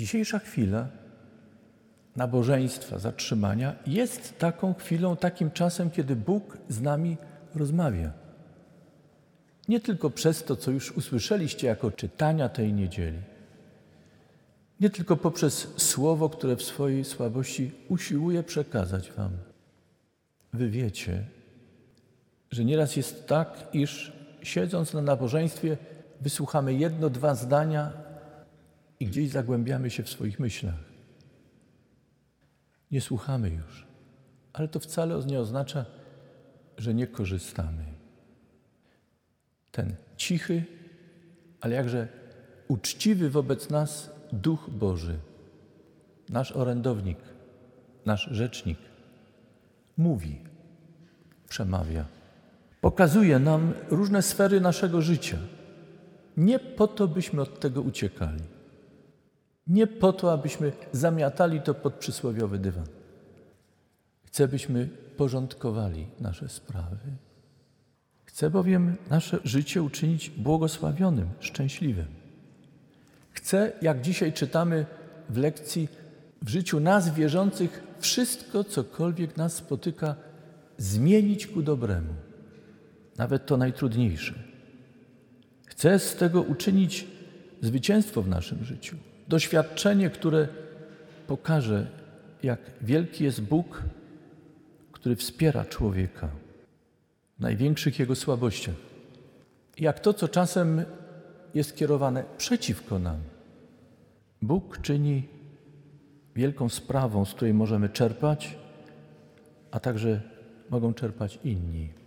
Dzisiejsza chwila nabożeństwa, zatrzymania jest taką chwilą, takim czasem, kiedy Bóg z nami rozmawia. Nie tylko przez to, co już usłyszeliście jako czytania tej niedzieli, nie tylko poprzez słowo, które w swojej słabości usiłuje przekazać Wam. Wy wiecie, że nieraz jest tak, iż siedząc na nabożeństwie, wysłuchamy jedno, dwa zdania i gdzieś zagłębiamy się w swoich myślach. Nie słuchamy już, ale to wcale nie oznacza, że nie korzystamy. Ten cichy, ale jakże uczciwy wobec nas Duch Boży, nasz orędownik, nasz rzecznik, mówi, przemawia, pokazuje nam różne sfery naszego życia. Nie po to, byśmy od tego uciekali. Nie po to, abyśmy zamiatali to pod przysłowiowy dywan. Chce, byśmy porządkowali nasze sprawy. Chce bowiem nasze życie uczynić błogosławionym, szczęśliwym. Chce, jak dzisiaj czytamy w lekcji, w życiu nas wierzących wszystko, cokolwiek nas spotyka, zmienić ku dobremu, nawet to najtrudniejsze. Chce z tego uczynić zwycięstwo w naszym życiu, doświadczenie, które pokaże, jak wielki jest Bóg, który wspiera człowieka w największych jego słabościach. Jak to, co czasem jest kierowane przeciwko nam. Bóg czyni wielką sprawą, z której możemy czerpać, a także mogą czerpać inni.